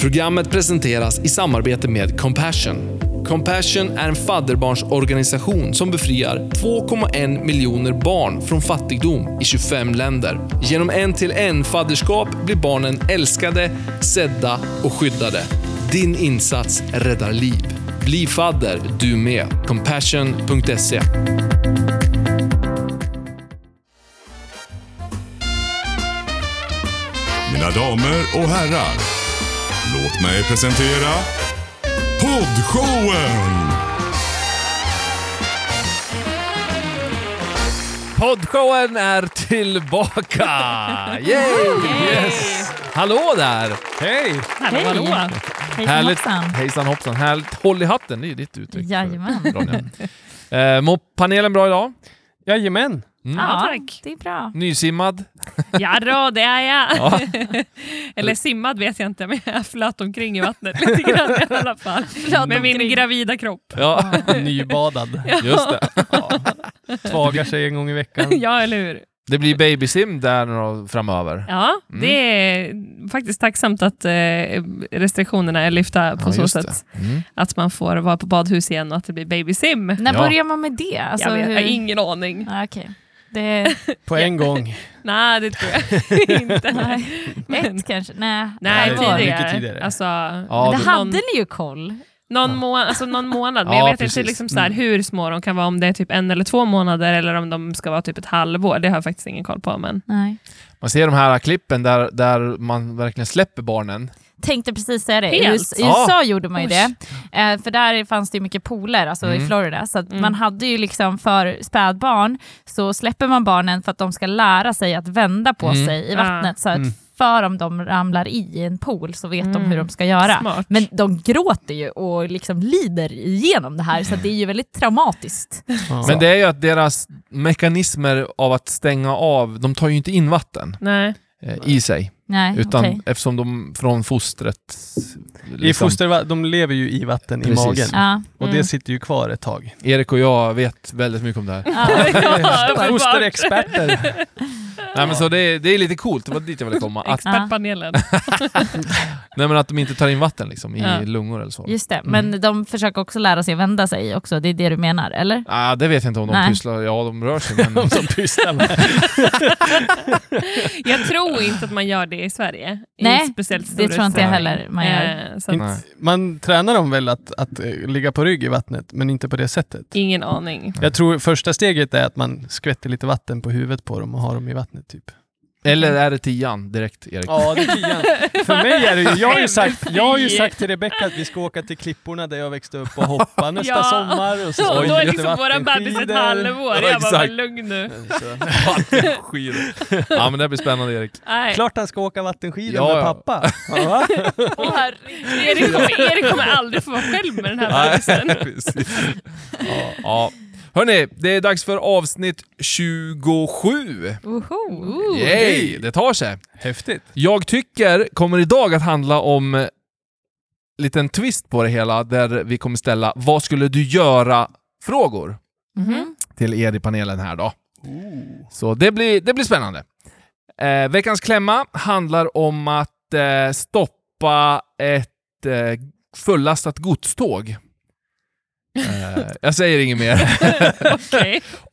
Programmet presenteras i samarbete med Compassion. Compassion är en fadderbarnsorganisation som befriar 2,1 miljoner barn från fattigdom i 25 länder. Genom en till en fadderskap blir barnen älskade, sedda och skyddade. Din insats räddar liv. Bli fadder du med. Compassion.se Mina damer och herrar, låt mig presentera Poddshowen! Poddshowen är tillbaka! Yay! Yes. Hallå där! Hej! Hallå, Hej. hallå. Hejsan Härligt. hoppsan. Hejsan hoppsan. Härligt. Håll i hatten, det är ju ditt uttryck. Jajamän. Ronja. Eh, Mår panelen bra idag? Jajamän. Mm. Ja, tack. det är bra. Nysimmad? Jadå, det är jag. Ja. Eller simmad vet jag inte, men jag flöt omkring i vattnet lite grann i alla fall. Med min omkring. gravida kropp. Ja, Nybadad. just det. Tvagar sig en gång i veckan. Ja, eller hur? Det blir babysim där framöver. Ja, Mm. det är faktiskt tacksamt att eh, restriktionerna är lyfta på Ja, så sätt. Mm. Att man får vara på badhus igen och att det blir babysim. När Ja. börjar man med det? Alltså, jag, vet, jag har ingen aning. Ah, okej. Det... På en gång. Nej, det tror jag inte. Nej. Ett kanske? Nej. Nej, det var tidigare. tidigare. Alltså, Ja, det- det hade någon, ni ju koll. någon, må alltså, någon månad, men Ja, jag vet precis. inte liksom så här, Mm. hur små de kan vara, om det är typ en eller två månader eller om de ska vara typ ett halvår. Det har jag faktiskt ingen koll på. Men... Nej. Man ser de här klippen där, där man verkligen släpper barnen. Tänkte precis säga det. I Helt? I USA gjorde man ju det. Eh, för där fanns det ju mycket pooler, alltså Mm. i Florida. Så att Mm. man hade ju liksom för spädbarn så släpper man barnen för att de ska lära sig att vända på Mm. sig i Ah. vattnet. Så att Mm. för om de ramlar i en pool så vet de Mm. hur de ska göra. Smart. Men de gråter ju och liksom lider igenom det här, så det är ju väldigt traumatiskt. Ja. Men det är ju att deras mekanismer av att stänga av, de tar ju inte in vatten Nej. eh, i sig. Nej, Utan okej. eftersom de från fostret... I foster, de lever ju i vatten Precis. i magen. Ja. Och Mm. det sitter ju kvar ett tag. Erik och jag vet väldigt mycket om det här. Ja. Fosterexperter. Nej, men så det, är, det är lite coolt, det var dit jag ville komma. Att, Expertpanelen. nej, men att de inte tar in vatten liksom, i Ja. lungor eller så. Just det, men Mm. de försöker också lära sig vända sig också, det är det du menar, eller? Ah, det vet jag inte om de Nej. pysslar, ja de rör sig men... De som pysslar med. Jag tror inte att man gör det i Sverige. Nej, I speciellt stor Det tror inte jag utsträckning. heller man gör. Eh, så att, Nej. Man tränar dem väl att, att eh, ligga på rygg i vattnet, men inte på det sättet. ingen aning. Jag tror första steget är att man skvätter lite vatten på huvudet på dem och har dem i vattnet typ. Eller är det tian direkt, Erik? Ja, det är tian. För mig är det ju, jag har ju sagt, jag har ju sagt till Rebecka att vi ska åka till klipporna där jag växte upp och hoppa nästa Ja. sommar. Och så vi då är liksom våran bebis ett halvår. Ja, jag bara, var lugn nu. Så, Vattenskidor. ja men det blir spännande Erik. Nej. Klart han ska åka vattenskidor Ja, med ja. pappa. Ja. Erik, kommer, Erik kommer aldrig få vara själv med den här bebisen. ja. Hörni, det är dags för avsnitt 27. Woho. Yay, det tar sig. Häftigt. Jag tycker kommer idag att handla om en liten twist på det hela där vi kommer ställa vad skulle du göra-frågor Mhm. till er i panelen här då. Så det blir, det blir spännande. Eh, veckans klämma handlar om att eh, stoppa ett eh, fullastat godståg. Eh, jag säger inget mer.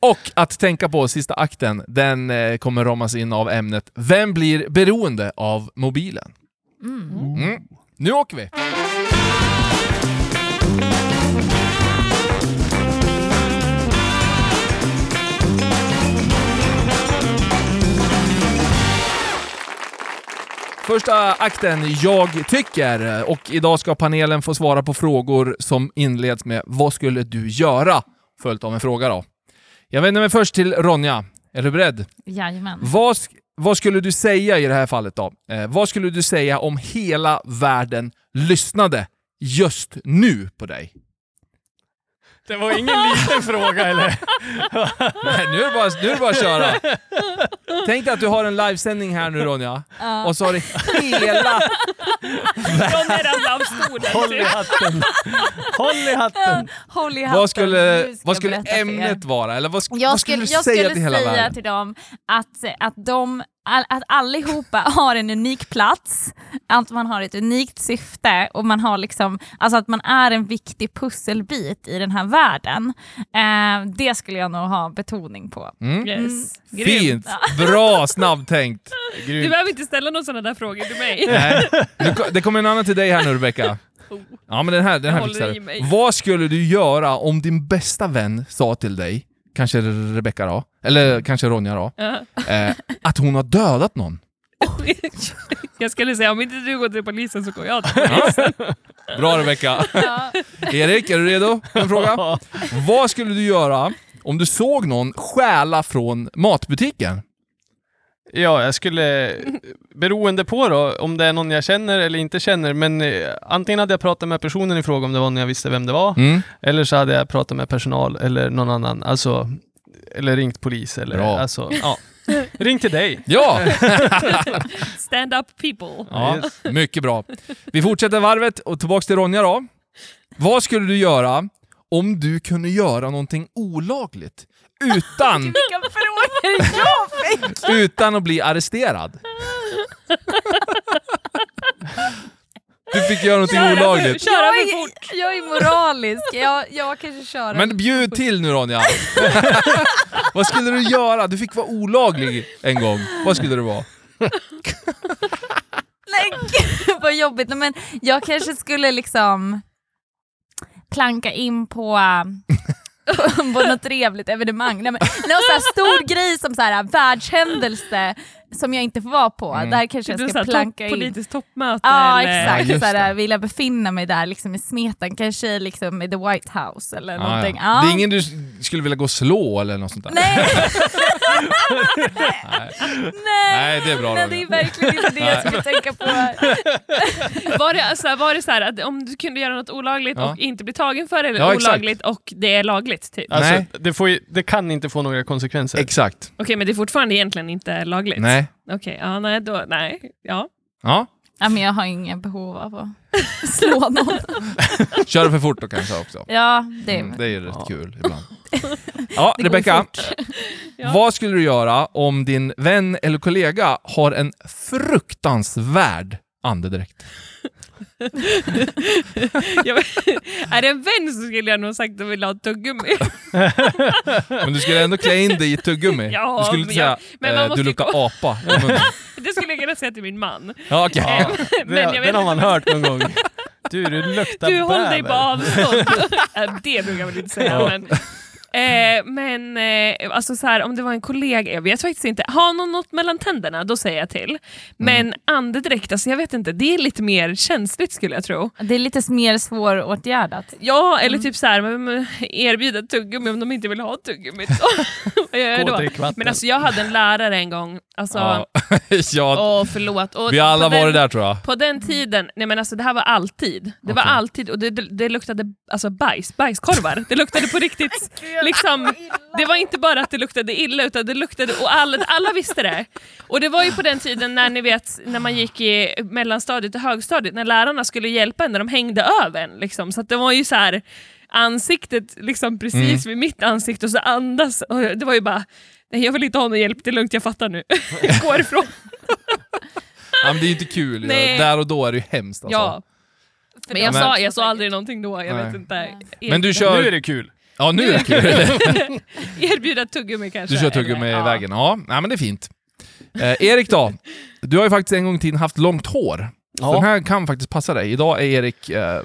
Och att tänka på sista akten, den eh, kommer ramas in av ämnet Vem blir beroende av mobilen? Mm. Mm. Nu åker vi! Första akten, Jag tycker. Och idag ska panelen få svara på frågor som inleds med Vad skulle du göra? Följt av en fråga då. Jag vänder mig först till Ronja. Är du beredd? Jajamän. Vad, vad skulle du säga i det här fallet då? Eh, vad skulle du säga om hela världen lyssnade just nu på dig? Det var ingen liten fråga eller? Nej, nu är det bara, nu är det bara att köra. Tänk dig att du har en livesändning här nu Ronja, Ja. och så har du hela... Stolen. Håll i hatten. Håll i hatten. Håll i hatten. Vad skulle, Nu ska vad jag skulle berätta för er. ämnet vara? Eller vad, sk- Jag vad skulle, skulle du jag säga skulle till hela säga världen? till dem att, att de all, att allihopa har en unik plats, att man har ett unikt syfte och man har liksom, alltså att man är en viktig pusselbit i den här världen. Eh, det skulle jag nog ha betoning på. Mm. Yes. Grymt. Fint! Bra snabbtänkt! Du behöver inte ställa några sådana där frågor till mig. Nej. Det kommer en annan till dig här nu Rebecka. Ja men den här, den här fixar. Vad skulle du göra om din bästa vän sa till dig, kanske Rebecka då, eller kanske Ronja Ja. eh, att hon har dödat någon? Jag skulle säga om inte du går till polisen så går jag till polisen. Bra Rebecka. Erik, är du redo en fråga? Vad skulle du göra om du såg någon stjäla från matbutiken? Ja, jag skulle, beroende på då, om det är någon jag känner eller inte känner, men eh, antingen hade jag pratat med personen i fråga om det var någon jag visste vem det var, Mm. eller så hade jag pratat med personal eller någon annan, alltså, eller ringt polis eller, Bra. alltså, ja. Ring till dig. Ja! Stand up people. ja! Yes. Mycket bra. Vi fortsätter varvet och tillbaks till Ronja då. Vad skulle du göra om du kunde göra någonting olagligt utan, Vilka frågor jag fick! utan att bli arresterad? Du fick göra någonting Köra för- olagligt. Köra Jag är, jag är moralisk, jag, jag kanske kör Men bjud till nu Ronja! Vad skulle du göra? Du fick vara olaglig en gång. Vad skulle det vara? Nej, gud vad jobbigt. Nej, Men jag kanske skulle liksom planka in på, på, något trevligt evenemang. Nej, men, någon så stor grej som så här, världshändelse som jag inte får vara på. Mm. Där kanske Typ jag så ska här planka topp- in. politiskt toppmöte. Ja eller... Ja, exakt, just så här, det. vill jag befinna mig där liksom i smeten, kanske liksom i the White House eller Ja, någonting. ja. Ja. Det är ingen du skulle vilja gå och slå eller något sånt där? Nej, Nej. nej, det är bra nej, det är verkligen inte det jag skulle tänka på. Var det, alltså, var det så här att om du kunde göra något olagligt Ja. och inte bli tagen för det, eller Ja, exakt. olagligt och det är lagligt? Typ. Alltså, Nej. det, får ju, det kan inte få några konsekvenser. Exakt. Okej, men det är fortfarande egentligen inte lagligt? Nej. Okej, ja, nej, då, nej. Ja. Ja. Ja, men jag har ingen behov av att slå någon. Kör för fort då kanske också. Ja, det är Mm, det är ju rätt Ja. kul ibland. Ja, Rebecka. Ja. Vad skulle du göra om din vän eller kollega har en fruktansvärd andedräkt? Jag, är det en vän så skulle jag nog sagt att jag vill ha ett tuggummi. Men du skulle ändå klä in dig i ett tuggummi. Ja, du skulle inte säga jag- men man eh, måste du luktar gå- apa i munnen. Jag kunna säga till min man. Ja, okej. Eh, men jag det, vet den har inte- man hört någon gång. Du, du luktar Du håll dig på avstånd. Det brukar jag väl inte säga. Ja. Men, eh, men eh, alltså så här, om det var en kollega, jag vet faktiskt inte. Har någon något mellan tänderna, då säger jag till. Men Mm. andedräkt, alltså jag vet inte, det är lite mer känsligt skulle jag tro. Det är lite mer svåråtgärdat. Ja, eller Mm. typ så här, men, men, erbjuda tuggummi om de inte vill ha tuggummi. då. Vad gör jag Gå och då? drick vatten. Men alltså jag hade en lärare en gång, alltså, Ja, ja åh förlåt. Och vi har alla den- varit där tror jag. På den tiden, nej men alltså det här var alltid. Det var Okej. alltid, och det, det, det luktade alltså bajs, bajskorvar. Det luktade på riktigt, liksom, det var inte bara att det luktade illa, utan det luktade, och alla, alla visste det. Och det var ju på den tiden när ni vet, när man gick i mellanstadiet och högstadiet, när lärarna skulle hjälpa en, när de hängde över en. Liksom. Så att det var ju så här ansiktet liksom precis vid mitt ansikte och så andas, och det var ju bara, nej jag vill inte ha någon hjälp, det är lugnt, jag fattar nu. Gå ifrån. Ja, men det är ju inte kul. Nej. Där och då är det ju hemskt alltså. Ja. Men jag, Men- sa, jag sa aldrig någonting då, jag Nej. vet inte. Men du kör... Nu är det kul. Ja, nu är det kul. Erbjuda tuggummi kanske. Du kör tuggummi i ja. vägen. Ja, nej, men det är fint. Eh, Erik då? Du har ju faktiskt en gång i tiden haft långt hår. Ja. den här kan faktiskt passa dig. Idag är Erik eh,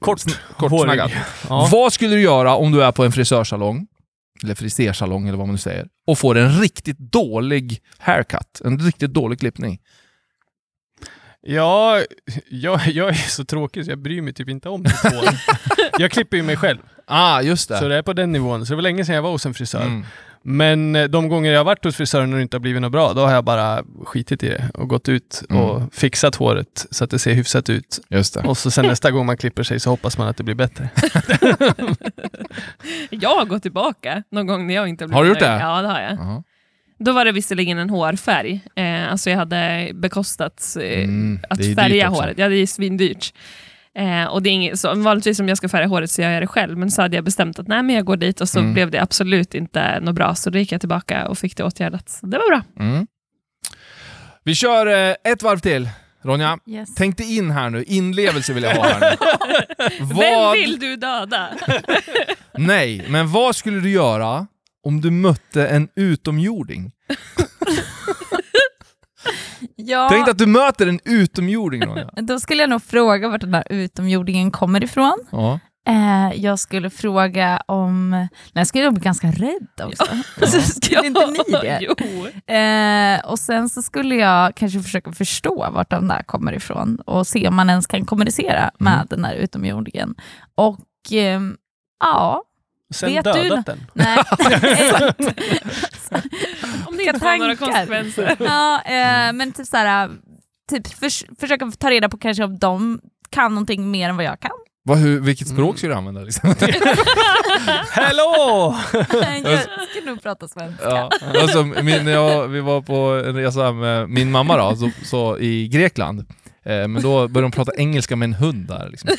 Kort, kortsnaggad. Ja. Vad skulle du göra om du är på en frisörsalong, eller frisersalong eller vad man nu säger, och får en riktigt dålig haircut? En riktigt dålig klippning. Ja, jag, jag är så tråkig så jag bryr mig typ inte om hår. jag klipper ju mig själv, Ah, just det. så det är på den nivån. Så det var länge sedan jag var hos en frisör. Mm. Men eh, de gånger jag har varit hos frisören och det inte har blivit något bra, då har jag bara skitit i det och gått ut Mm. och fixat håret så att det ser hyfsat ut. Just det. Och så sen nästa gång man klipper sig så hoppas man att det blir bättre. Jag har gått tillbaka någon gång när jag inte har blivit Har du gjort nöjd. det? Ja, det har jag. Jaha. Då var det visserligen en hårfärg. Eh, alltså jag hade bekostat eh, Mm, att färga håret. Ja, det är svindyrt. Eh, och det är inget, så vanligtvis om jag ska färga håret så gör jag det själv, men så hade jag bestämt att nej, men jag går dit och så Mm. blev det absolut inte något bra, så då gick jag tillbaka och fick det åtgärdat. Så det var bra. Mm. Vi kör eh, ett varv till. Ronja, Yes. tänk dig in här nu. Inlevelse vill jag ha här nu. Vem Vad... vill du döda? Nej, men vad skulle du göra om du mötte en utomjording? Ja, Tänk att du möter en utomjording Ronja. Då skulle jag nog fråga vart den där utomjordingen kommer ifrån. Ja. Eh, jag skulle fråga om... Nej, jag skulle bli ganska rädd också. Så skulle inte ni det? Eh, och sen så skulle jag kanske försöka förstå vart den där kommer ifrån och se om man ens kan kommunicera med Mm. den där utomjordingen. Och ehm, ja, Sen Vet du dödat nå- den. nej. Om det inte får några konsekvenser. ja, eh, men typ såhär, typ förs försöka ta reda på kanske om de kan någonting mer än vad jag kan. Vad, hur, vilket språk ska du använda? Liksom? Hello! jag skulle nog prata svenska. Ja. Alltså, min, när jag, vi var på en resa med min mamma då, så, så i Grekland. Eh, men då började de prata engelska med en hund där. Liksom.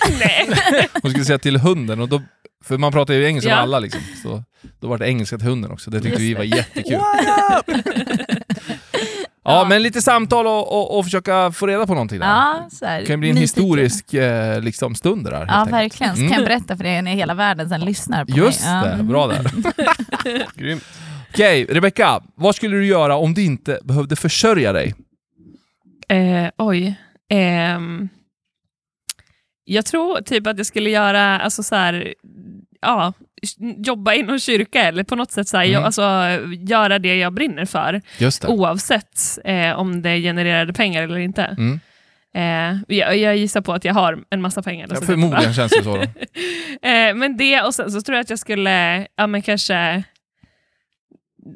Hon skulle säga till hunden, och då, för man pratar ju engelska med Ja. alla, liksom. så då var det engelska till hunden också. Det tyckte Just vi var jättekul. Ja, men lite samtal och, och, och försöka få reda på någonting. Där. Ja, så här, Det kan bli en nyfiken. historisk eh, liksom, stund det där. Ja, enkelt. verkligen. Så kan Mm. jag berätta för er när hela världen sen lyssnar på Just mig. Ja, det, mm. bra där. Grymt. Okej, Rebecka. Vad skulle du göra om du inte behövde försörja dig? Eh, oj. Ehm, jag tror typ att jag skulle göra, alltså så här, ja, jobba inom kyrka eller på något sätt så här, Mm. jag, alltså, göra det jag brinner för, oavsett eh, om det genererade pengar eller inte. Mm. Eh, jag, jag gissar på att jag har en massa pengar. Ja, förmodligen känns det så. Eh, men det, och sen så tror jag att jag skulle, ja men kanske,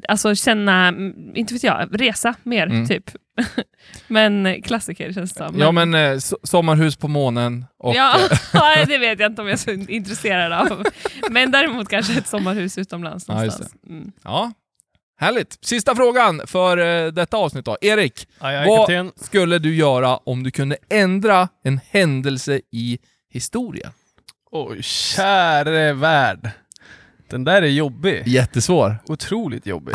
alltså känna, inte vet jag, resa mer Mm. typ. men klassiker känns det som. Ja, men eh, so- sommarhus på månen och... ja, eh, nej, det vet jag inte om jag är så intresserad av. Men däremot kanske ett sommarhus utomlands Ja, någonstans. Mm. ja. Härligt. Sista frågan för eh, detta avsnitt då. Erik, Aj, aj, vad kapten. skulle du göra om du kunde ändra en händelse i historien? Oj, käre värld. Den där är jobbig. Jättesvår. Otroligt jobbig.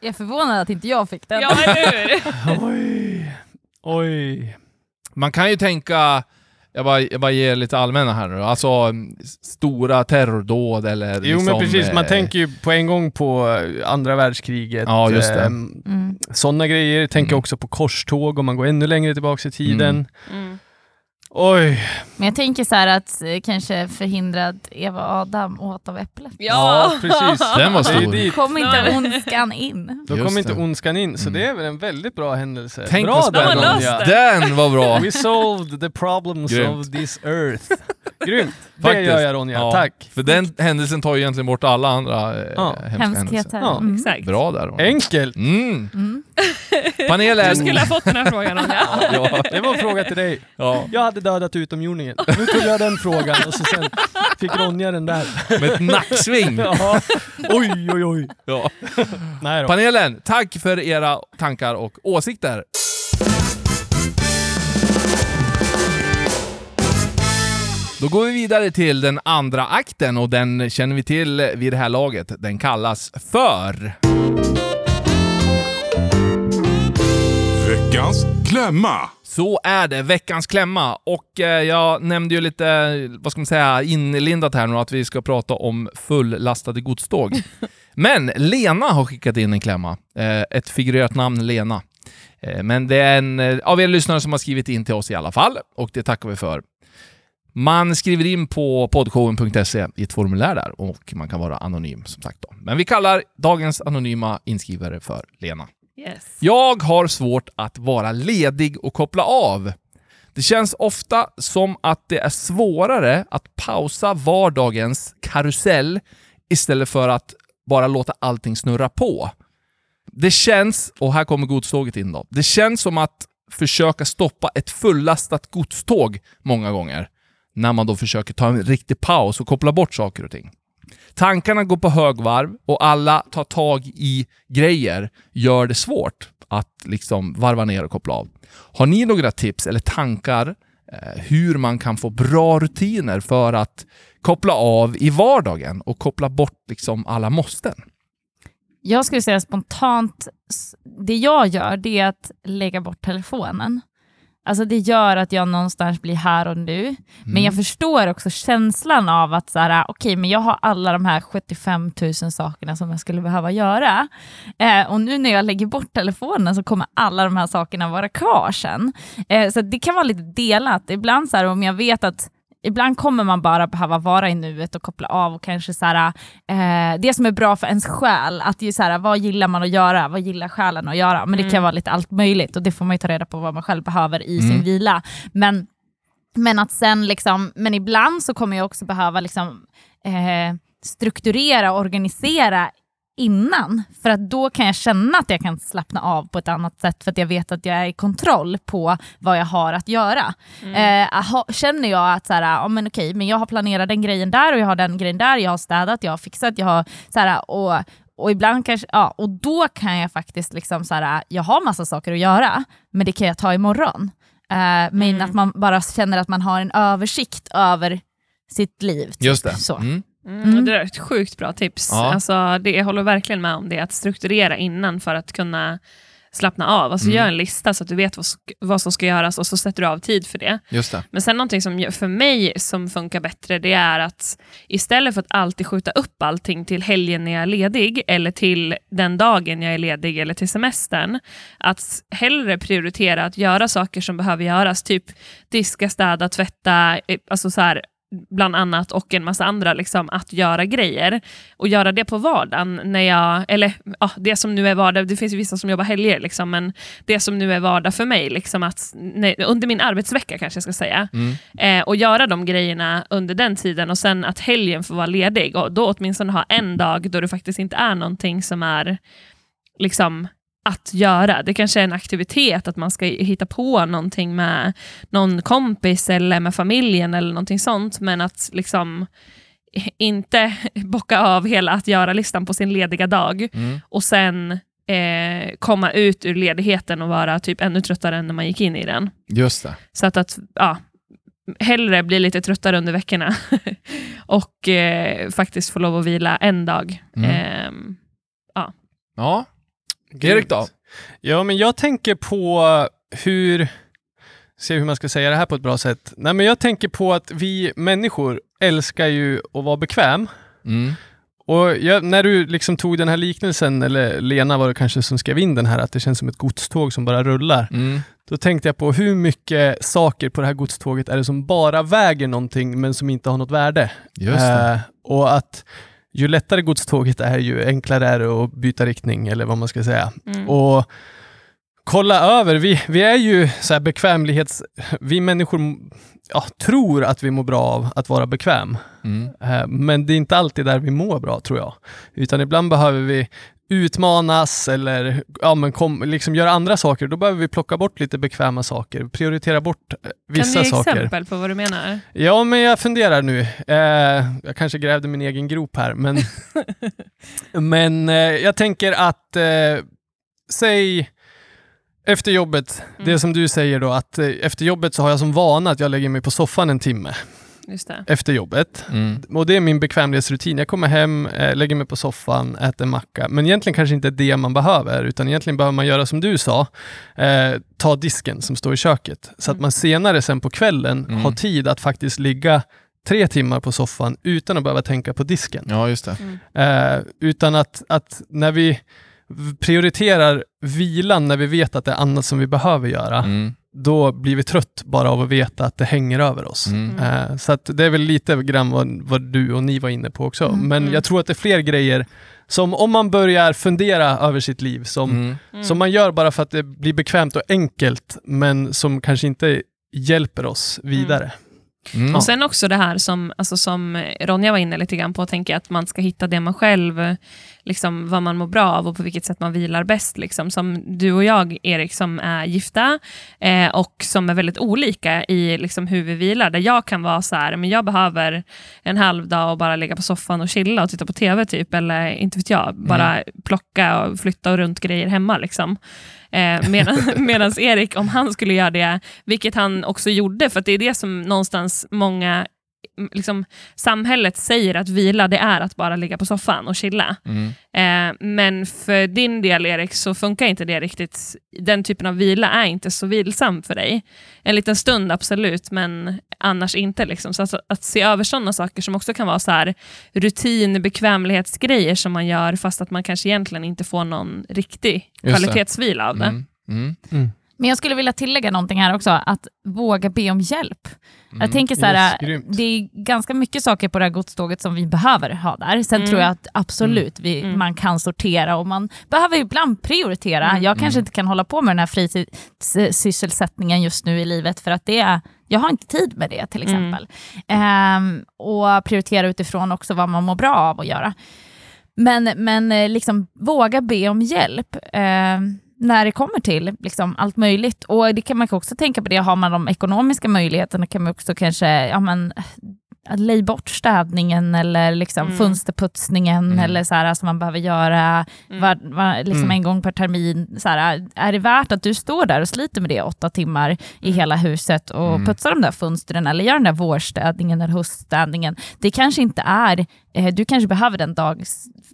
Jag är förvånad att inte jag fick den. Ja, eller hur? Oj. Oj. Man kan ju tänka, jag bara, jag bara ger lite allmänna här nu, alltså mm, stora terrordåd eller Jo liksom, men precis, man eh, tänker ju på en gång på eh, andra världskriget. Ja, just det. ehm, Mm. Sådana grejer. Tänker Mm. också på korståg om man går ännu längre tillbaka i tiden. Mm. Oj. Men jag tänker så här att eh, kanske förhindra att Eva och Adam åt av äpplet. Ja, precis. Den var Det är stor. dit. Kom inte ondskan in. Då Just kommer inte det. ondskan in, så Mm. det är väl en väldigt bra händelse. Tänk bra vad där, spännande. Löst Den var bra! We solved the problems Grymt. of this earth. Grymt. Det Faktiskt. gör jag Ronja, Ja, tack. För den händelsen tar ju egentligen bort alla andra eh, Ja. hemska händelser. Hemskheter. Ja, Mm. Exakt. Bra där. Ronja. Enkelt. Mm. Mm. Panelen... Du skulle ha fått den här frågan om jag. ja, Det var en fråga till dig. ja, Jag hade dödat utomjordingen. Nu tog jag den frågan och så sen fick Ronja den där. med ett nacksving. Ja. Oj, oj, oj. Ja. Nej då. Panelen, tack för era tankar och åsikter. Då går vi vidare till den andra akten och den känner vi till vid det här laget. Den kallas för... Veckans klämma. Så är det, veckans klämma. Och eh, jag nämnde ju lite, vad ska man säga, inlindat här nu att vi ska prata om fullastade godståg. Men Lena har skickat in en klämma. Eh, ett figurerat namn, Lena. Eh, men det är en av er lyssnare som har skrivit in till oss i alla fall, och det tackar vi för. Man skriver in på podshowen.se i ett formulär där och man kan vara anonym som sagt. Då. Men vi kallar dagens anonyma inskrivare för Lena. Yes. Jag har svårt att vara ledig och koppla av. Det känns ofta som att det är svårare att pausa vardagens karusell istället för att bara låta allting snurra på. Det känns, och här kommer godståget in då, det känns som att försöka stoppa ett fullastat godståg många gånger. När man då försöker ta en riktig paus och koppla bort saker och ting. Tankarna går på högvarv och alla tar tag i grejer gör det svårt att liksom varva ner och koppla av. Har ni några tips eller tankar eh, hur man kan få bra rutiner för att koppla av i vardagen och koppla bort liksom alla måsten? Jag skulle säga spontant, det jag gör det är att lägga bort telefonen. Alltså det gör att jag någonstans blir här och nu. Men jag förstår också känslan av att så här, okej, men jag har alla de här 75 000 sakerna som jag skulle behöva göra. Eh, och nu när jag lägger bort telefonen så kommer alla de här sakerna vara kvar sen. Eh, så det kan vara lite delat. Ibland så här, om jag vet att Ibland kommer man bara behöva vara i nuet och koppla av och kanske så här, eh, det som är bra för ens själ, att ju så här, vad gillar man att göra, vad gillar själen att göra? Men det kan vara lite allt möjligt och det får man ju ta reda på vad man själv behöver i sin vila. Men, men att sen liksom, men ibland så kommer jag också behöva liksom, eh, strukturera och organisera innan, för att då kan jag känna att jag kan slappna av på ett annat sätt för att jag vet att jag är i kontroll på vad jag har att göra. Eh, aha, känner jag att så här, ja, men okej, men jag har planerat den grejen där och jag har den grejen där, jag har städat, jag har fixat, jag har så här, och, och ibland kanske, ja, och då kan jag faktiskt liksom så här, jag har massa saker att göra, men det kan jag ta imorgon. Eh, men att man bara känner att man har en översikt över sitt liv. typ. Just det. Så. Mm. Mm. Det är ett sjukt bra tips. Ja. Alltså, det, jag håller verkligen med om det, att strukturera innan för att kunna slappna av. Alltså, Mm. Gör en lista så att du vet vad, vad som ska göras och så sätter du av tid för det. Just det. Men sen någonting som för mig som funkar bättre, det är att istället för att alltid skjuta upp allting till helgen när jag är ledig, eller till den dagen jag är ledig, eller till semestern, att hellre prioritera att göra saker som behöver göras, typ diska, städa, tvätta, eh, alltså så här, bland annat och en massa andra, liksom, att göra grejer. Och göra det på vardagen, när jag, eller ja, det som nu är vardag, det finns ju vissa som jobbar helger, liksom, men det som nu är vardag för mig, liksom att, nej, under min arbetsvecka kanske jag ska säga, Mm. eh, och göra de grejerna under den tiden och sen att helgen får vara ledig och då åtminstone ha en dag då det faktiskt inte är någonting som är liksom att göra. Det kanske är en aktivitet, att man ska hitta på någonting med någon kompis eller med familjen eller någonting sånt, men att liksom inte bocka av hela att göra-listan på sin lediga dag Mm. och sen eh, komma ut ur ledigheten och vara typ ännu tröttare än när man gick in i den. Just det. Så att, att ja, hellre bli lite tröttare under veckorna och eh, faktiskt få lov att vila en dag. Mm. Ehm, Ja. Erik då? Ja, men jag tänker på hur, se hur man ska säga det här på ett bra sätt. Nej, men jag tänker på att vi människor älskar ju att vara bekväm. Mm. Och jag, när du liksom tog den här liknelsen, eller Lena var det kanske som skrev in den här, att det känns som ett godståg som bara rullar. Mm. Då tänkte jag på hur mycket saker på det här godståget är det som bara väger någonting men som inte har något värde. Just. Eh, och att ju lättare godståget är, ju enklare är det att byta riktning, eller vad man ska säga. mm. Och kolla över, vi, vi är ju så här bekvämlighets... Vi människor ja, tror att vi mår bra av att vara bekväm. Mm. Eh, Men det är inte alltid där vi mår bra, tror jag. Utan ibland behöver vi utmanas eller ja, men kom, liksom göra andra saker. Då behöver vi plocka bort lite bekväma saker, prioritera bort eh, vissa kan du ge saker. exempel på vad du menar? Ja, men jag funderar nu. Eh, jag kanske grävde min egen grop här, men, men eh, jag tänker att, eh, säg efter jobbet, det Mm. som du säger då, att eh, efter jobbet så har jag som vana att jag lägger mig på soffan en timme Just det. efter jobbet. Mm. Och det är min bekvämlighetsrutin. Jag kommer hem, eh, lägger mig på soffan, äter en macka. Men egentligen kanske inte det man behöver, utan egentligen behöver man göra som du sa, eh, ta disken som står i köket. Så att Mm. man senare sen på kvällen Mm. har tid att faktiskt ligga tre timmar på soffan utan att behöva tänka på disken. Ja, just det. Eh, utan att, att när vi prioriterar vilan när vi vet att det är annat som vi behöver göra, Mm. då blir vi trött bara av att veta att det hänger över oss. Mm. Eh, så att det är väl lite grann vad, vad du och ni var inne på också. Mm. Men Mm. jag tror att det är fler grejer som om man börjar fundera över sitt liv, som, Mm. Mm. som man gör bara för att det blir bekvämt och enkelt, men som kanske inte hjälper oss vidare. Mm. Och sen också det här som, alltså som Ronja var inne lite grann på, tänker jag, att man ska hitta det man själv, liksom vad man mår bra av och på vilket sätt man vilar bäst. Liksom. Som du och jag, Erik, som är gifta eh, och som är väldigt olika i liksom, hur vi vilar. Där jag kan vara så här, men jag behöver en halv dag och bara ligga på soffan och chilla och titta på TV, typ, eller inte vet jag, bara plocka och flytta och runt grejer hemma. Liksom. Eh, Medan Erik, om han skulle göra det, vilket han också gjorde, för det är det som någonstans många mm, liksom, samhället säger att vila det är att bara ligga på soffan och chilla. Mm. Eh, men för din del Erik så funkar inte det riktigt. Den typen av vila är inte så vilsam för dig. En liten stund absolut, men annars inte. Liksom. Så alltså, att se över sådana saker som också kan vara så här, rutin, bekvämlighetsgrejer som man gör fast att man kanske egentligen inte får någon riktig Just det. kvalitetsvila av det. Mm. Mm. Men jag skulle vilja tillägga någonting här också, att våga be om hjälp. Mm. Jag tänker så här, Yes, grymt. det är ganska mycket saker på det här godståget som vi behöver ha där. Sen Mm. tror jag att absolut vi, Mm. man kan sortera och man behöver ibland prioritera. Mm. Jag kanske Mm. inte kan hålla på med den här fritidssysselsättningen just nu i livet för att det är, jag har inte tid med det till Mm. exempel. Ehm, och prioritera utifrån också vad man mår bra av att göra. Men, men eh, liksom våga be om hjälp. ehm, när det kommer till liksom, allt möjligt. Och det kan man också tänka på det, har man de ekonomiska möjligheterna kan man också kanske ja, men, lej bort städningen eller liksom Mm. fönsterputsningen Mm. eller så här, som man behöver göra Mm. var, var, liksom Mm. en gång per termin. Så här, är det värt att du står där och sliter med det åtta timmar i hela huset och Mm. putsar de där fönstren eller gör den där vårstädningen eller höststädningen? Det kanske inte är, eh, du kanske behöver den dag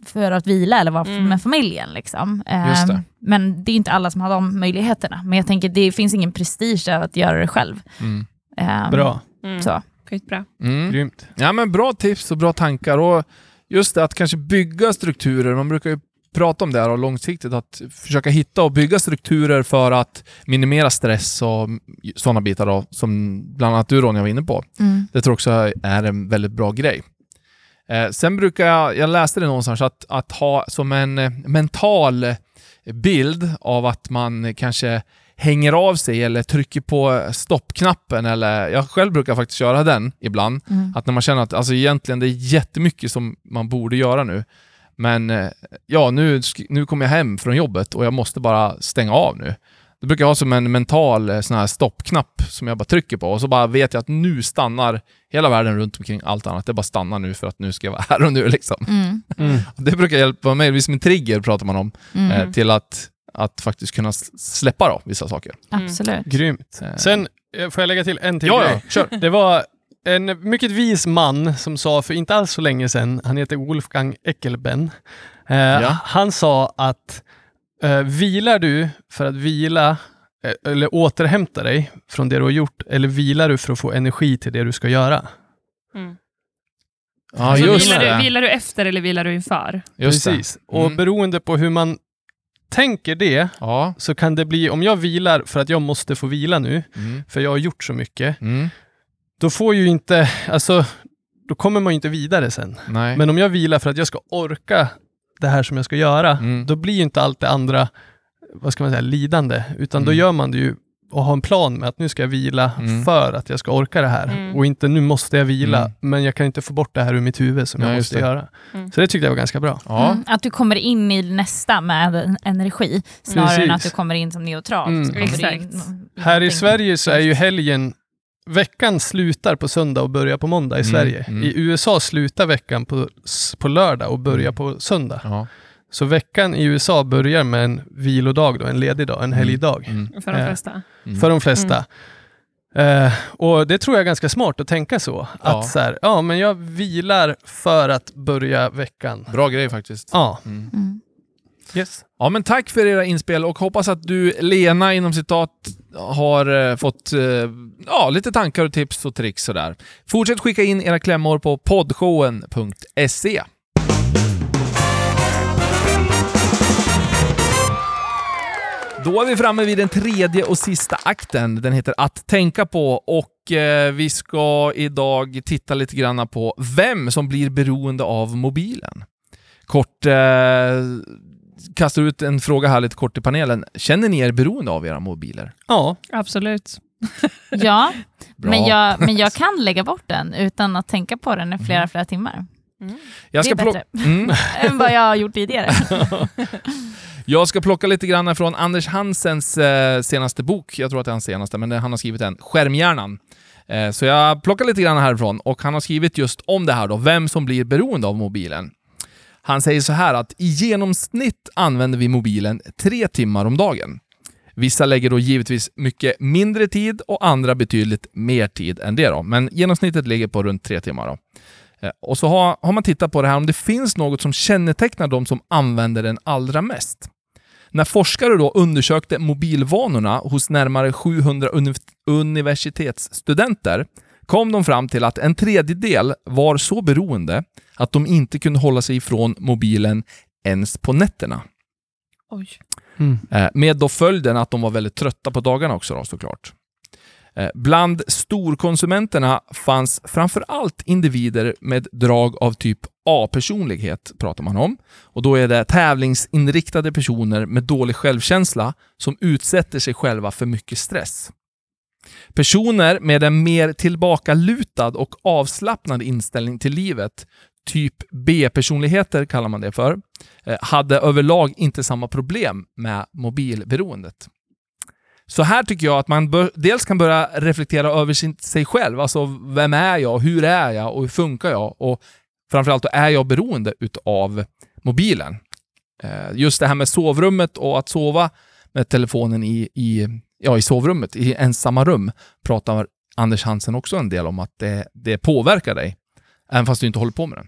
för att vila eller vara Mm. med familjen. Liksom. Just det. Men det är inte alla som har de möjligheterna. Men jag tänker det finns ingen prestige att göra det själv. Mm. Ehm, Bra, Mm. Så. Skitbra. Mm. grymt. Ja, men bra tips och bra tankar. Och just det att kanske bygga strukturer. Man brukar ju prata om det här och långsiktigt, att försöka hitta och bygga strukturer för att minimera stress och sådana bitar då, som bland annat du Ronja var inne på. Mm. Det tror jag också är en väldigt bra grej. Eh, sen brukar jag, jag läste det någonstans, att, att ha som en eh, mental bild av att man kanske hänger av sig eller trycker på stoppknappen eller jag själv brukar faktiskt göra den ibland. Mm. Att när man känner att alltså egentligen det är jättemycket som man borde göra nu. Men eh, ja, nu, nu kommer jag hem från jobbet och jag måste bara stänga av nu. Det brukar jag ha som en mental eh, sån här stoppknapp som jag bara trycker på och så bara vet jag att nu stannar hela världen runt omkring allt annat. Det bara stannar nu för att nu ska jag vara här och nu liksom. Mm. Mm. Det brukar hjälpa mig, visst med trigger pratar man om, Mm. eh, till att, att faktiskt kunna släppa då, vissa saker. Absolut. Grymt. Eh, Sen eh, får jag lägga till en till Ja, grej. ja, kör. Det var en mycket vis man som sa för inte alls så länge sedan, han heter Wolfgang Eckelben. Eh, Ja. Han sa att eh, vilar du för att vila eh, eller återhämta dig från det du har gjort eller vilar du för att få energi till det du ska göra? Mm. Ja, Alltså, just vilar, det. du, vilar du efter eller vilar du inför? Just det. Precis. Och Mm. beroende på hur man tänker det Ja. så kan det bli, om jag vilar för att jag måste få vila nu, Mm. för jag har gjort så mycket, Mm. då får ju inte, alltså, då kommer man ju inte vidare sen. Nej. Men om jag vilar för att jag ska orka det här som jag ska göra, Mm. då blir ju inte allt det andra, vad ska man säga, lidande, utan då Mm. gör man det ju och har en plan med att nu ska jag vila Mm. för att jag ska orka det här Mm. och inte nu måste jag vila, Mm. men jag kan inte få bort det här ur mitt huvud som Ja, jag måste göra. Mm. Så det tyckte jag var ganska bra. ja. Mm, att du kommer in i nästa med en energi snarare Precis. än att du kommer in som neutralt. Mm. In- Här i. Sverige så är ju helgen, veckan slutar på söndag och börjar på måndag i Mm, Sverige. mm. I USA slutar veckan på, på lördag och börjar på söndag. ja. Så veckan i USA börjar med en vilodag, då, en ledig dag, en helgdag. Mm. För de Eh, flesta. Mm. För de flesta. Eh, och det tror jag är ganska smart att tänka så. Ja. Att så här, ja men jag vilar för att börja veckan. Bra grej faktiskt. Ja, Mm. Mm. yes. Ja, men tack för era inspel och hoppas att du, Lena, inom citat, har eh, fått eh, ja, lite tankar och tips och tricks sådär. Fortsätt skicka in era klämmor på poddshowen.se. Då är vi framme vid den tredje och sista akten. Den heter Att tänka på och eh, vi ska idag titta lite grann på vem som blir beroende av mobilen. Kort eh, kastar ut en fråga här lite kort i panelen. Känner ni er beroende av era mobiler? Ja, Absolut. Ja, Bra. men jag, men jag kan lägga bort den utan att tänka på den i flera, flera timmar. Jag det är plock- mm. Än vad jag har gjort tidigare. Jag ska plocka lite grann från Anders Hansens eh, senaste bok. Jag tror att det är hans senaste, men han har skrivit en, Skärmhjärnan. Eh, så jag plockar lite grann härifrån och han har skrivit just om det här då, vem som blir beroende av mobilen. Han säger så här att i genomsnitt använder vi mobilen tre timmar om dagen. Vissa lägger då givetvis mycket mindre tid och andra betydligt mer tid än det. Då. Men genomsnittet ligger på runt tre timmar. Då. Eh, Och så har, har man tittat på det här om det finns något som kännetecknar de som använder den allra mest. När forskare då undersökte mobilvanorna hos närmare 700 uni universitetsstudenter kom de fram till att en tredjedel var så beroende att de inte kunde hålla sig ifrån mobilen ens på nätterna. Oj. Mm. Eh, Med då följden att de var väldigt trötta på dagarna också då, såklart. Eh, bland storkonsumenterna fanns framför allt individer med drag av typ A-personlighet, pratar man om. Och då är det tävlingsinriktade personer med dålig självkänsla som utsätter sig själva för mycket stress. Personer med en mer tillbakalutad och avslappnad inställning till livet, typ B-personligheter kallar man det för, eh, hade överlag inte samma problem med mobilberoendet. Så här tycker jag att man bör, dels kan börja reflektera över sin, sig själv. Alltså, vem är jag? Hur är jag? Och hur funkar jag? Och framförallt, då, är jag beroende utav mobilen? Eh, just det här med sovrummet och att sova med telefonen i, i, ja, i sovrummet, i ensamma rum, pratar Anders Hansen också en del om att det, det påverkar dig, även fast du inte håller på med den.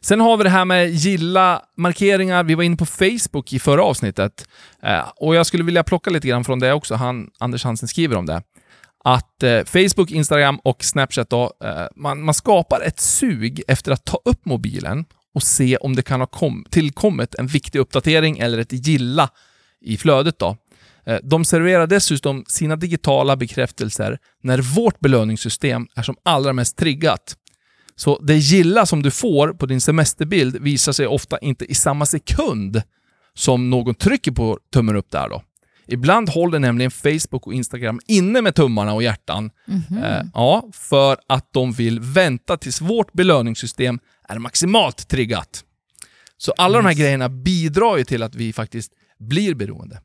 Sen har vi det här med gilla markeringar. Vi var inne på Facebook i förra avsnittet. Eh, och jag skulle vilja plocka lite grann från det också. Han, Anders Hansen skriver om det. Att eh, Facebook, Instagram och Snapchat, då, eh, man, man skapar ett sug efter att ta upp mobilen och se om det kan ha kom, tillkommit en viktig uppdatering eller ett gilla i flödet. Då. De serverar dessutom sina digitala bekräftelser när vårt belöningssystem är som allra mest triggat. Så det gilla som du får på din semesterbild visar sig ofta inte i samma sekund som någon trycker på tummen upp där då. Ibland håller nämligen Facebook och Instagram inne med tummarna och hjärtan eh, ja, för att de vill vänta tills vårt belöningssystem är maximalt triggat. Så alla de här grejerna bidrar ju till att vi faktiskt blir beroende.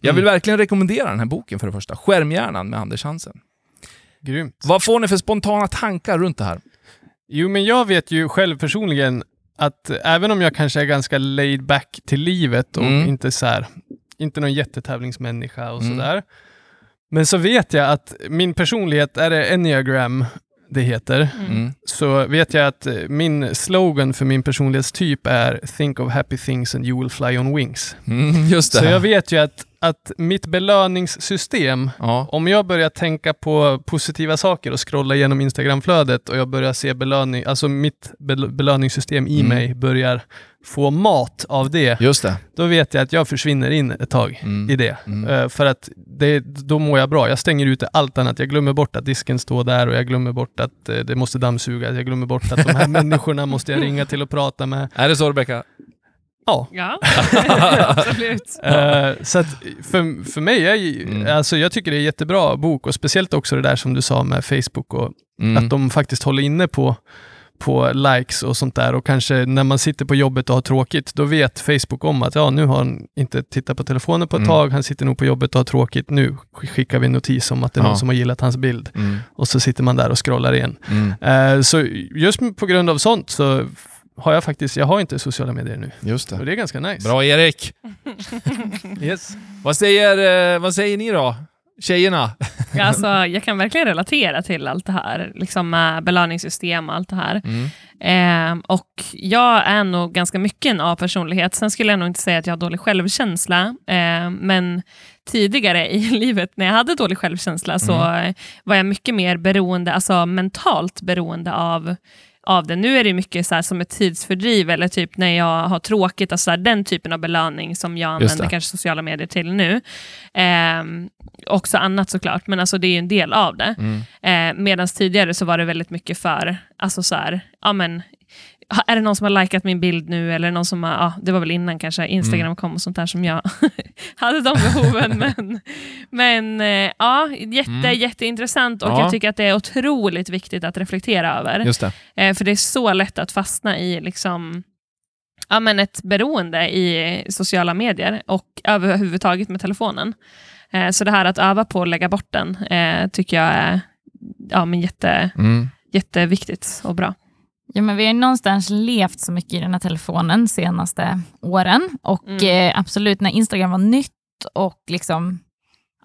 Jag vill verkligen rekommendera den här boken för det första. Skärmhjärnan med Anders Hansen. Grymt. Vad får ni för spontana tankar runt det här? Jo, men jag vet ju själv personligen att även om jag kanske är ganska laid back till livet och Mm. inte så här, inte någon jättetävlingsmänniska och Mm. sådär. Men så vet jag att min personlighet, är det enneagram det heter, Mm. så vet jag att min slogan för min personlighetstyp är Think of happy things and you will fly on wings. Mm, just det. Så jag vet ju att, att mitt belöningssystem ja. om jag börjar tänka på positiva saker och scrolla igenom Instagramflödet och jag börjar se belöning, alltså mitt bel- belöningssystem i Mm. mig börjar få mat av det, Just det. då vet jag att jag försvinner in ett tag Mm. i det. Mm. Eh, för att det, då mår jag bra. Jag stänger ute allt annat. Jag glömmer bort att disken står där och jag glömmer bort att eh, det måste dammsugas. Jag glömmer bort att de här människorna måste jag ringa till och prata med. Är det så Rebecka? Ja. Ja, absolut. Eh, så att för, för mig, är, ju- Mm. alltså jag tycker det är en jättebra bok och speciellt också det där som du sa med Facebook och Mm. att de faktiskt håller inne på, på likes och sånt där och kanske när man sitter på jobbet och har tråkigt, då vet Facebook om att ja, nu har han inte tittat på telefonen på ett Mm. tag, han sitter nog på jobbet och har tråkigt, nu skickar vi en notis om att det är Ja. någon som har gillat hans bild Mm. och så sitter man där och scrollar igen. Mm. Eh, så just på grund av sånt så har jag faktiskt, jag har inte sociala medier nu Just och det. det är ganska nice. Bra Erik! Yes. Vad säger, eh, vad säger ni då? Tjejerna? Alltså, jag kan verkligen relatera till allt det här, liksom med belöningssystem och allt det här. Mm. Eh, och jag är nog ganska mycket en A-personlighet. Sen skulle jag nog inte säga att jag har dålig självkänsla, eh, men tidigare i livet när jag hade dålig självkänsla så eh, var jag mycket mer beroende, alltså mentalt beroende av av det. Nu är det mycket så som ett tidsfördriv eller typ när jag har tråkigt, alltså den typen av belöning som jag använder kanske sociala medier till nu. Eh, också annat såklart, men alltså det är ju en del av det. Mm. Eh, Medan tidigare så var det väldigt mycket för, alltså så här, ja men, är det någon som har likat min bild nu eller någon som har, ja, det var väl innan kanske Instagram Mm. kom och sånt där som jag hade de behoven. men men eh, ja, jätte, Mm. jätteintressant och Ja. jag tycker att det är otroligt viktigt att reflektera över. Det. Eh, för det är så lätt att fastna i liksom, ja, men ett beroende i sociala medier och överhuvudtaget med telefonen. Eh, så det här att öva på att lägga bort den tycker jag är ja, men jätte, Mm. jätteviktigt och bra. Ja, men vi har någonstans levt så mycket i den här telefonen senaste åren och Mm. eh, absolut när Instagram var nytt och liksom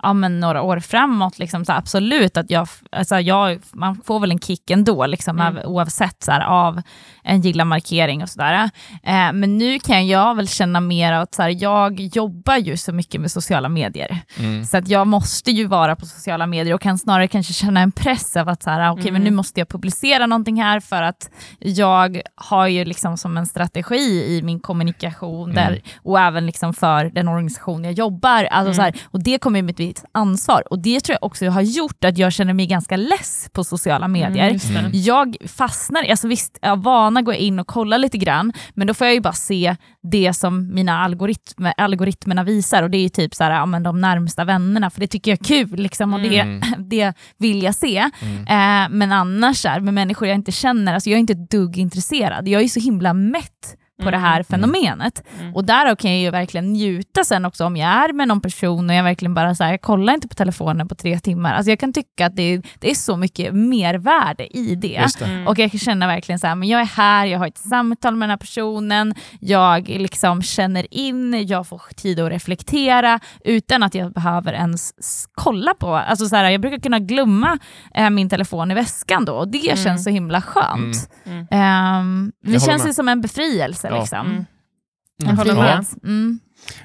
ja, men några år framåt, liksom, så absolut att jag, alltså jag, man får väl en kick ändå, liksom, Mm. av- oavsett så här, av en gilla-markering och sådär. Eh, men nu kan jag väl känna mer att så här, jag jobbar ju så mycket med sociala medier. Mm. Så att jag måste ju vara på sociala medier och kan snarare kanske känna en press av att så här, okay, men nu måste jag publicera någonting här för att jag har ju liksom som en strategi i min kommunikation där, och även liksom för den organisation jag jobbar. Alltså så här, och det kommer ju visst ansvar och det tror jag också har gjort att jag känner mig ganska less på sociala medier. Mm, just det. Jag fastnar, alltså visst, jag vana går jag in och kollar lite grann, men då får jag ju bara se det som mina algoritmer, algoritmerna visar och det är ju typ så här, ja, men de närmsta vännerna, för det tycker jag är kul liksom, och det, det vill jag se. Eh, men annars, är, med människor jag inte känner, alltså jag är inte ett dugg intresserad. Jag är så himla mätt på det här fenomenet. Och där kan jag ju verkligen njuta sen också om jag är med någon person och jag verkligen bara så här, jag kollar inte på telefonen på tre timmar. Alltså jag kan tycka att det är, det är så mycket mervärde i det. Det. Och jag kan känna verkligen så här, men jag är här, jag har ett samtal med den här personen, jag liksom känner in, jag får tid att reflektera utan att jag behöver ens kolla på, alltså så här, jag brukar kunna glömma eh, min telefon i väskan då och det känns så himla skönt. Mm. Ehm, det Jag håller känns ju som en befrielse Ja. liksom. Mm. En Jag håller med. frihet. Mm.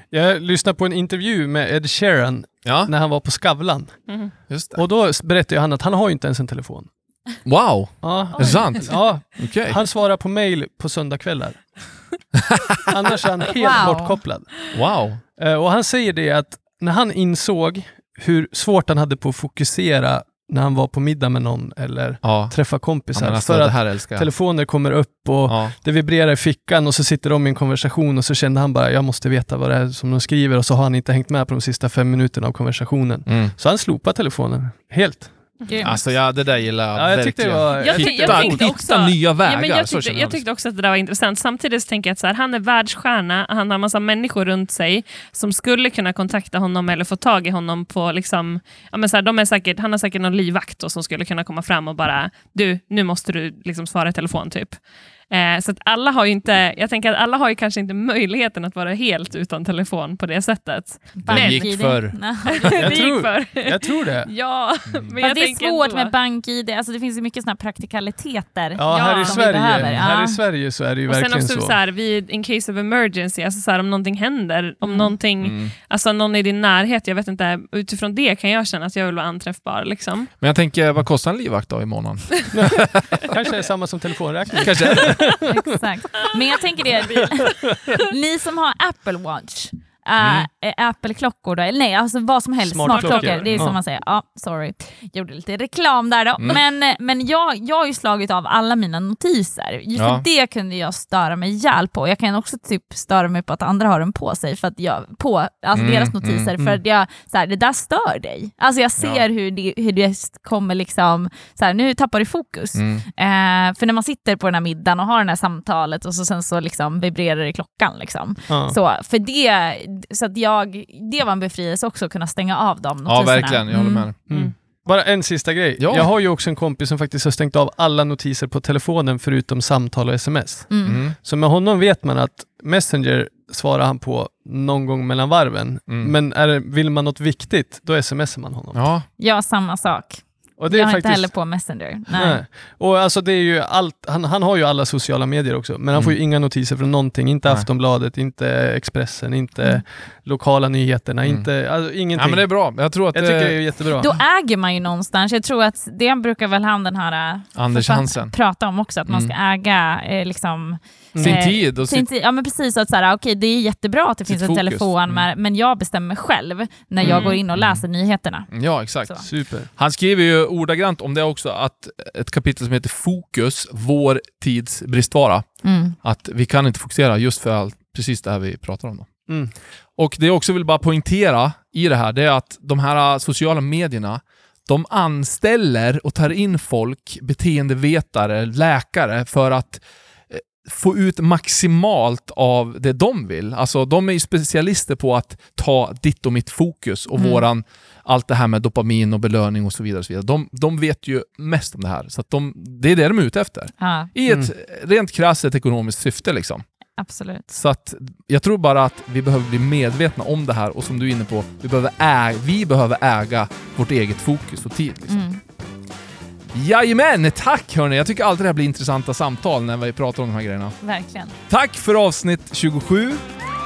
Jag lyssnade på en intervju med Ed Sheeran Ja, när han var på Skavlan. Mm. just det. Och då berättade han att han har ju inte ens en telefon. Wow, Ja, är det sant? ja Okej. han svarar på mail på söndagkvällar. Annars är han helt Wow. bortkopplad. Wow. Eh, Och han säger det att när han insåg hur svårt han hade på att fokusera när han var på middag med någon eller Ja, träffa ja kompisar. men alltså, för att telefoner kommer upp och Ja. det vibrerar i fickan och så sitter de i en konversation och så kände han bara, jag måste veta vad det är som de skriver och så har han inte hängt med på de sista fem minuterna av konversationen. Mm. Så han slopar telefonen helt. Grymt. Alltså ja, det där gillar jag Ja, jag verkligen. var... Jag, Hitta- jag hitta också, nya vägar, Ja, men jag, tyckte, jag jag. tyckte också att det där var intressant. Samtidigt så tänker jag att så här, han är världsstjärna, han har massa människor runt sig som skulle kunna kontakta honom eller få tag i honom på... Liksom, ja, men så här, de är säkert, han har säkert någon livvakt då, som skulle kunna komma fram och bara du, nu måste du liksom svara i telefon typ. Eh, så att alla har ju inte, jag tänker att alla har ju kanske inte möjligheten att vara helt utan telefon på det sättet. Det gick BankID. förr. Jag det gick tror- för. Jag tror det. Ja, men Fast jag det är svårt med BankID, alltså det finns ju mycket såna här praktikaliteter. Ja, här, i som vi Sverige, behöver, här i Sverige så är det ju Och sen verkligen också så. så här, vid in case of emergency, alltså så här, om någonting händer, om någonting, Mm. alltså någon i din närhet, jag vet inte, utifrån det kan jag känna att jag vill vara anträffbar. Liksom. Men jag tänker, vad kostar en livvakt då i månaden? Kanske är samma som telefonräkning. Kanske. Exakt. Men jag tänker det, ni som har Apple Watch, Mm. eh, Apple-klockor då, eller nej, alltså vad som helst, Smartklockor. smartklockor, det är som Ja. man säger. Ja, sorry. Gjorde lite reklam där då. Mm. Men, men jag, jag har ju slagit av alla mina notiser, Just Ja. det kunde jag störa mig ihjäl på. Jag kan också typ störa mig på att andra har den på sig, för att jag, på alltså Mm, deras notiser, mm, för att jag, så här, det där stör dig. Alltså jag ser Ja. hur, det, hur det kommer liksom, så här, nu tappar du fokus. Mm. Eh, för när man sitter på den här middagen och har det här samtalet och så sen så liksom vibrerar det i klockan. Liksom. Så, för det, så att jag, det var en befrielse också att kunna stänga av de Ja, verkligen. Jag håller med. Mm. Bara en sista grej. Ja. Jag har ju också en kompis som faktiskt har stängt av alla notiser på telefonen förutom samtal och sms. Mm. Mm. Så med honom vet man att Messenger svarar han på någon gång mellan varven. Mm. Men är vill man något viktigt, då smsar man honom. Ja, Ja, samma sak. Och det jag är har faktiskt... inte heller på Messenger. Nej. Nej. Och alltså det är ju allt, han, han har ju alla sociala medier också, men han får ju Mm. inga notiser från någonting. Inte Nej. Aftonbladet, inte Expressen, inte Mm. lokala nyheterna, Mm. inte, alltså, ingenting. ja men det är bra. Jag tror att Jag tycker det det är jättebra. Då äger man ju någonstans, jag tror att det brukar väl han den här Anders Hansen. prata om också, att man ska äga eh, liksom, Sin Eh, tid och sin tid. Ja men precis, så att så här, okej, det är jättebra att det finns en fokus. telefon, Mm. men, men jag bestämmer själv när jag Mm. går in och läser nyheterna. Ja, exakt. Så. Super. Han skriver ju ordagrant om det också, att ett kapitel som heter Fokus, vår tids bristvara. Mm. Att vi kan inte fokusera just för allt, precis det här vi pratar om. Då. Mm. Och det jag också vill bara poängtera i det här, det är att de här sociala medierna, de anställer och tar in folk, beteendevetare, läkare, för att få ut maximalt av det de vill. Alltså de är ju specialister på att ta ditt och mitt fokus och Mm. våran, allt det här med dopamin och belöning och så vidare. Och så vidare. De, de vet ju mest om det här, så att de, det är det de är ute efter. Ja. I ett rent krasst ekonomiskt syfte liksom. Absolut. Så att jag tror bara att vi behöver bli medvetna om det här och som du är inne på, vi behöver, äga, vi behöver äga vårt eget fokus och tid. Liksom. Mm. Jajamän! Tack hörni! Jag tycker alltid det här blir intressanta samtal när vi pratar om de här grejerna. Verkligen. Tack för avsnitt 27.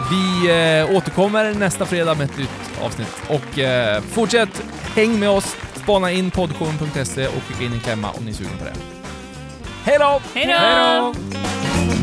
Vi eh, återkommer nästa fredag med ett nytt avsnitt. Och eh, fortsätt häng med oss, spana in poddshowen.se och skicka in en klämma om ni är sugna på det. Hej då! Hej då!